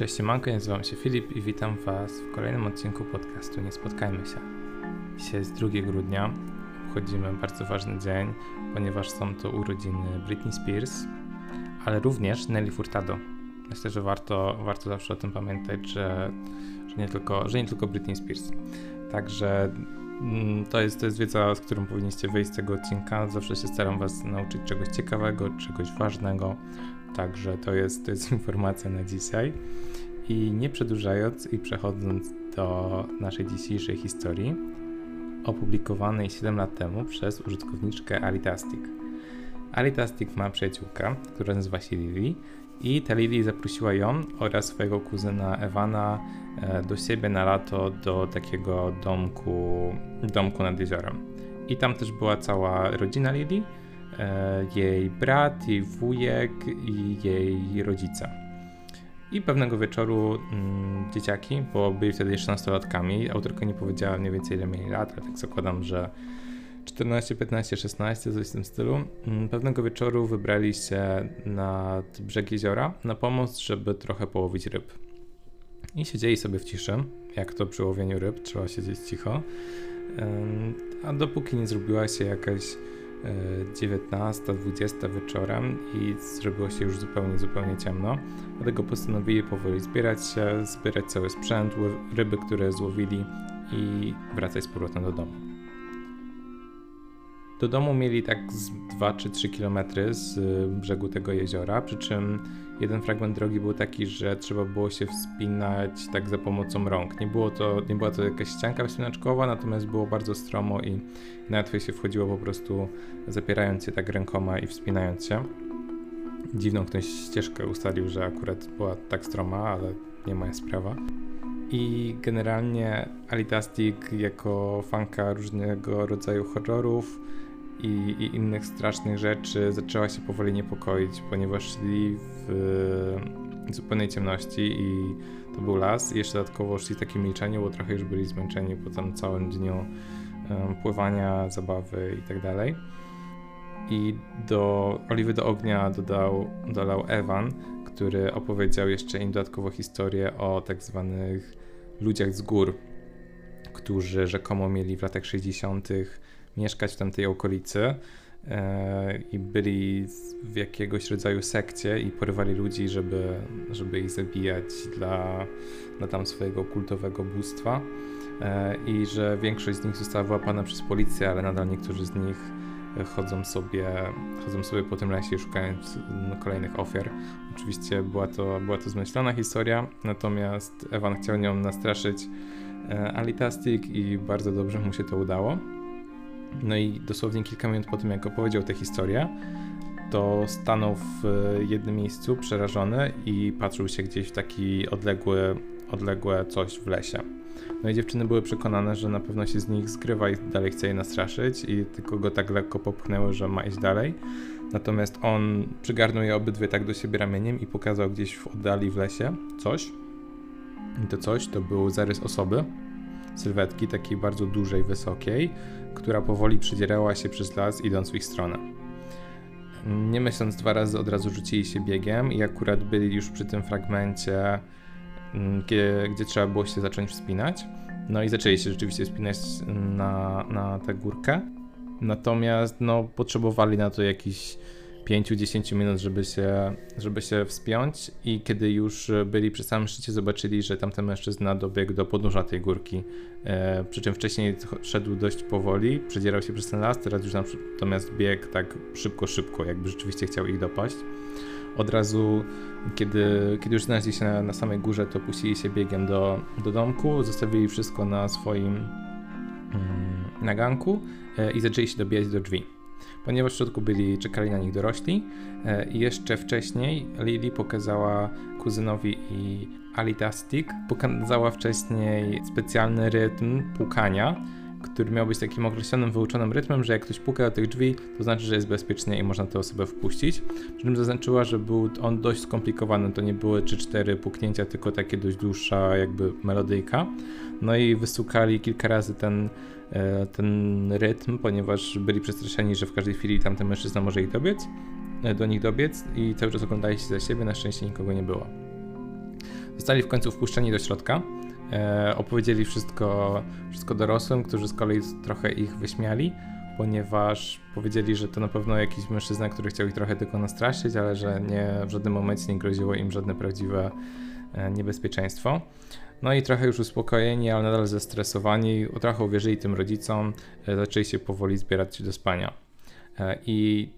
Cześć, siemanko, nazywam się Filip i witam Was w kolejnym odcinku podcastu Nie Spotkajmy się. Dzisiaj jest 2 grudnia, obchodzimy bardzo ważny dzień, ponieważ są to urodziny Britney Spears, ale również Nelly Furtado. Myślę, że warto, warto zawsze o tym pamiętać, że, że, nie, tylko, że nie tylko Britney Spears. Także mm, to jest, to jest wiedza, z którą powinniście wyjść z tego odcinka. Zawsze się staram Was nauczyć czegoś ciekawego, czegoś ważnego. Także to jest, to jest informacja na dzisiaj. I nie przedłużając i przechodząc do naszej dzisiejszej historii, opublikowanej 7 lat temu przez użytkowniczkę Alitastic. Alitastic ma przyjaciółkę, która nazywa się Lily i ta Lily zaprosiła ją oraz swojego kuzyna Ewana e, do siebie na lato do takiego domku, domku nad jeziorem. I tam też była cała rodzina Lily, e, jej brat, jej wujek i jej rodzice. I pewnego wieczoru mm, dzieciaki, bo byli wtedy jeszcze nastolatkami, autorka nie powiedziała mniej więcej ile mieli lat, ale tak zakładam, że 14, 15, 16, coś w tym stylu. Mm, pewnego wieczoru wybrali się nad brzeg jeziora na pomoc, żeby trochę połowić ryb. I siedzieli sobie w ciszy, jak to przy łowieniu ryb, trzeba siedzieć cicho. A dopóki nie zrobiła się jakaś 19-20 wieczorem i zrobiło się już zupełnie, zupełnie ciemno. Dlatego postanowili powoli zbierać się, zbierać cały sprzęt, ryby, które złowili i wracać z powrotem do domu. Do domu mieli tak z 2 czy 3 km z brzegu tego jeziora, przy czym jeden fragment drogi był taki, że trzeba było się wspinać tak za pomocą rąk. Nie, było to, nie była to jakaś ścianka wspinaczkowa, natomiast było bardzo stromo i najłatwiej się wchodziło po prostu zapierając się tak rękoma i wspinając się. Dziwną ktoś ścieżkę ustalił, że akurat była tak stroma, ale nie moja sprawa. I generalnie Alitastic jako fanka różnego rodzaju horrorów i, i, innych strasznych rzeczy zaczęła się powoli niepokoić, ponieważ szli w zupełnej ciemności i to był las. I jeszcze dodatkowo szli w takim milczeniu, bo trochę już byli zmęczeni po tym całym dniu pływania, zabawy i tak dalej. I do oliwy do ognia dodał, dodał Evan, który opowiedział jeszcze im dodatkowo historię o tak zwanych ludziach z gór, którzy rzekomo mieli w latach 60 mieszkać w tamtej okolicy e, i byli w jakiegoś rodzaju sekcie i porywali ludzi, żeby, żeby ich zabijać dla, dla tam swojego kultowego bóstwa e, i że większość z nich została wyłapana przez policję, ale nadal niektórzy z nich chodzą sobie, chodzą sobie po tym lesie szukając kolejnych ofiar. Oczywiście była to, była to zmyślona historia, natomiast Evan chciał nią nastraszyć e, Alitastic i bardzo dobrze mu się to udało. No i dosłownie kilka minut po tym, jak opowiedział tę historię, to stanął w jednym miejscu przerażony i patrzył się gdzieś w taki odległy, odległe coś w lesie. No i dziewczyny były przekonane, że na pewno się z nich zgrywa i dalej chce je nastraszyć i tylko go tak lekko popchnęły, że ma iść dalej. Natomiast on przygarnął je obydwie tak do siebie ramieniem i pokazał gdzieś w oddali w lesie coś. I to coś to był zarys osoby, sylwetki takiej bardzo dużej, wysokiej, która powoli przedzierała się przez las, idąc w ich stronę. Nie myśląc dwa razy, od razu rzucili się biegiem i akurat byli już przy tym fragmencie, mm, gdzie, gdzie trzeba było się zacząć wspinać. No i zaczęli się rzeczywiście wspinać na, na tę górkę. Natomiast no, potrzebowali na to jakiś 5-10 minut, żeby się, żeby się wspiąć i kiedy już byli przy samym szczycie, zobaczyli, że tamten mężczyzna dobiegł do podnóża tej górki. E, przy czym wcześniej szedł dość powoli, przedzierał się przez ten las, teraz już natomiast biegł tak szybko, szybko, jakby rzeczywiście chciał ich dopaść. Od razu, kiedy, kiedy już znaleźli się na, na samej górze, to puścili się biegiem do, do domku, zostawili wszystko na swoim mm, naganku e, i zaczęli się dobijać do drzwi ponieważ w środku byli, czekali na nich dorośli. E, I jeszcze wcześniej Lily pokazała kuzynowi i Alitastic, pokazała wcześniej specjalny rytm pukania, który miał być takim określonym, wyuczonym rytmem, że jak ktoś puka do tych drzwi, to znaczy, że jest bezpiecznie i można tę osobę wpuścić. Przy czym zaznaczyła, że był on dość skomplikowany, to nie były 3-4 puknięcia, tylko takie dość dłuższa jakby melodyjka. No i wystukali kilka razy ten ten rytm, ponieważ byli przestraszeni, że w każdej chwili tamten mężczyzna może ich dobiec, e, do nich dobiec i cały czas oglądali się za siebie, na szczęście nikogo nie było. Zostali w końcu wpuszczeni do środka. E, opowiedzieli wszystko, wszystko dorosłym, którzy z kolei trochę ich wyśmiali, ponieważ powiedzieli, że to na pewno jakiś mężczyzna, który chciał ich trochę tylko nastraszyć, ale że nie, w żadnym momencie nie groziło im żadne prawdziwe e, niebezpieczeństwo. No i trochę już uspokojeni, ale nadal zestresowani, trochę uwierzyli tym rodzicom, e, zaczęli się powoli zbierać do spania. E, I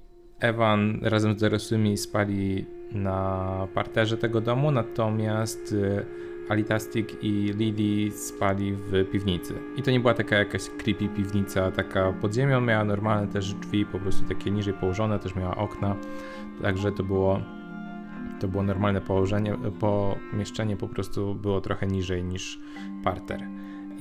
Ewan razem z dorosłymi spali na parterze tego domu, natomiast e, Alitastic i Lily spali w piwnicy. I to nie była taka jakaś creepy piwnica, taka pod ziemią, miała normalne też drzwi, po prostu takie niżej położone, też miała okna, także to było to było normalne położenie, pomieszczenie po prostu było trochę niżej niż parter.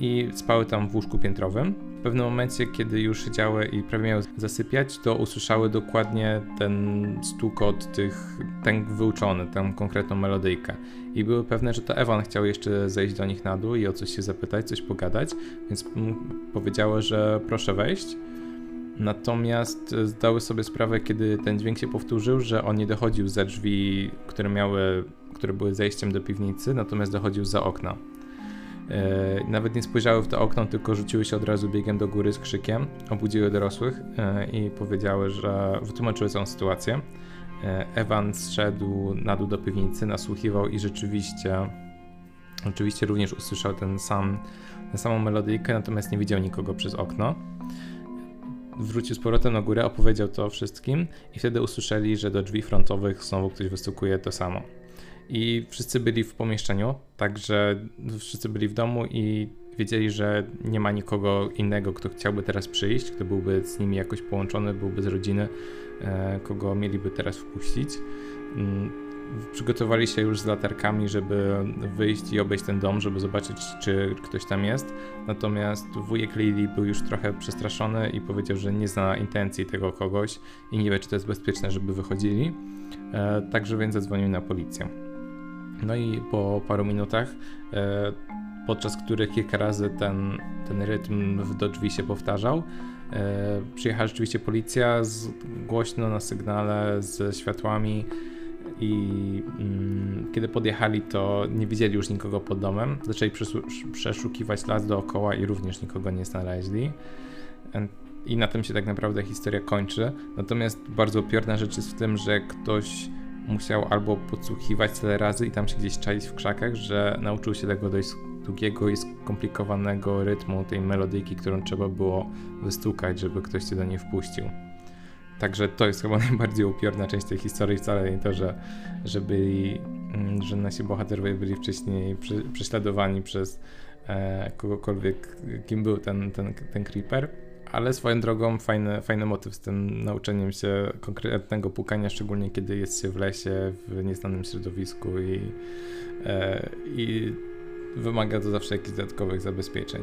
I spały tam w łóżku piętrowym. W pewnym momencie, kiedy już siedziały i prawie miały zasypiać, to usłyszały dokładnie ten stukot tych, ten wyuczony, tę konkretną melodyjkę. I były pewne, że to Ewan chciał jeszcze zejść do nich na dół i o coś się zapytać, coś pogadać, więc powiedziały, że proszę wejść. Natomiast zdały sobie sprawę, kiedy ten dźwięk się powtórzył, że on nie dochodził za drzwi, które miały, które były zejściem do piwnicy, natomiast dochodził za okna. E, nawet nie spojrzały w to okno, tylko rzuciły się od razu biegiem do góry z krzykiem, obudziły dorosłych e, i powiedziały, że wytłumaczyły całą sytuację. E, Evan zszedł na dół do piwnicy, nasłuchiwał i rzeczywiście, oczywiście również usłyszał ten sam, tę samą melodyjkę, natomiast nie widział nikogo przez okno wrócił z powrotem na górę, opowiedział to wszystkim i wtedy usłyszeli, że do drzwi frontowych znowu ktoś wystukuje to samo. I wszyscy byli w pomieszczeniu, także wszyscy byli w domu i wiedzieli, że nie ma nikogo innego, kto chciałby teraz przyjść, kto byłby z nimi jakoś połączony, byłby z rodziny, e, kogo mieliby teraz wpuścić. Przygotowali się już z latarkami, żeby wyjść i obejść ten dom, żeby zobaczyć, czy ktoś tam jest. Natomiast wujek Lily był już trochę przestraszony i powiedział, że nie zna intencji tego kogoś i nie wie, czy to jest bezpieczne, żeby wychodzili. E, także więc zadzwonił na policję. No i po paru minutach, e, podczas których kilka razy ten, ten rytm do drzwi się powtarzał, e, przyjechała rzeczywiście policja z, głośno na sygnale z światłami i mm, kiedy podjechali, to nie widzieli już nikogo pod domem. Zaczęli przeszukiwać las dookoła i również nikogo nie znaleźli. I na tym się tak naprawdę historia kończy. Natomiast bardzo upiorna rzecz jest w tym, że ktoś musiał albo podsłuchiwać tyle razy i tam się gdzieś czaić w krzakach, że nauczył się tego dość długiego i skomplikowanego rytmu tej melodyjki, którą trzeba było wystukać, żeby ktoś się do niej wpuścił. Także to jest chyba najbardziej upiorna część tej historii, wcale nie to, że, że byli, mm, że nasi bohaterowie byli wcześniej prześladowani przez e, kogokolwiek, kim był ten, ten, ten creeper. Ale swoją drogą fajny, fajny motyw z tym nauczeniem się konkretnego pukania, szczególnie kiedy jest się w lesie, w nieznanym środowisku i, e, i wymaga to zawsze jakichś dodatkowych zabezpieczeń.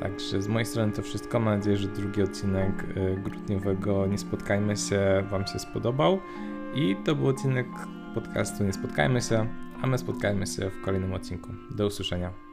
Także z mojej strony to wszystko. Mam nadzieję, że drugi odcinek y, grudniowego Nie Spotkajmy się Wam się spodobał. I to był odcinek podcastu Nie Spotkajmy się, a my spotkajmy się w kolejnym odcinku. Do usłyszenia.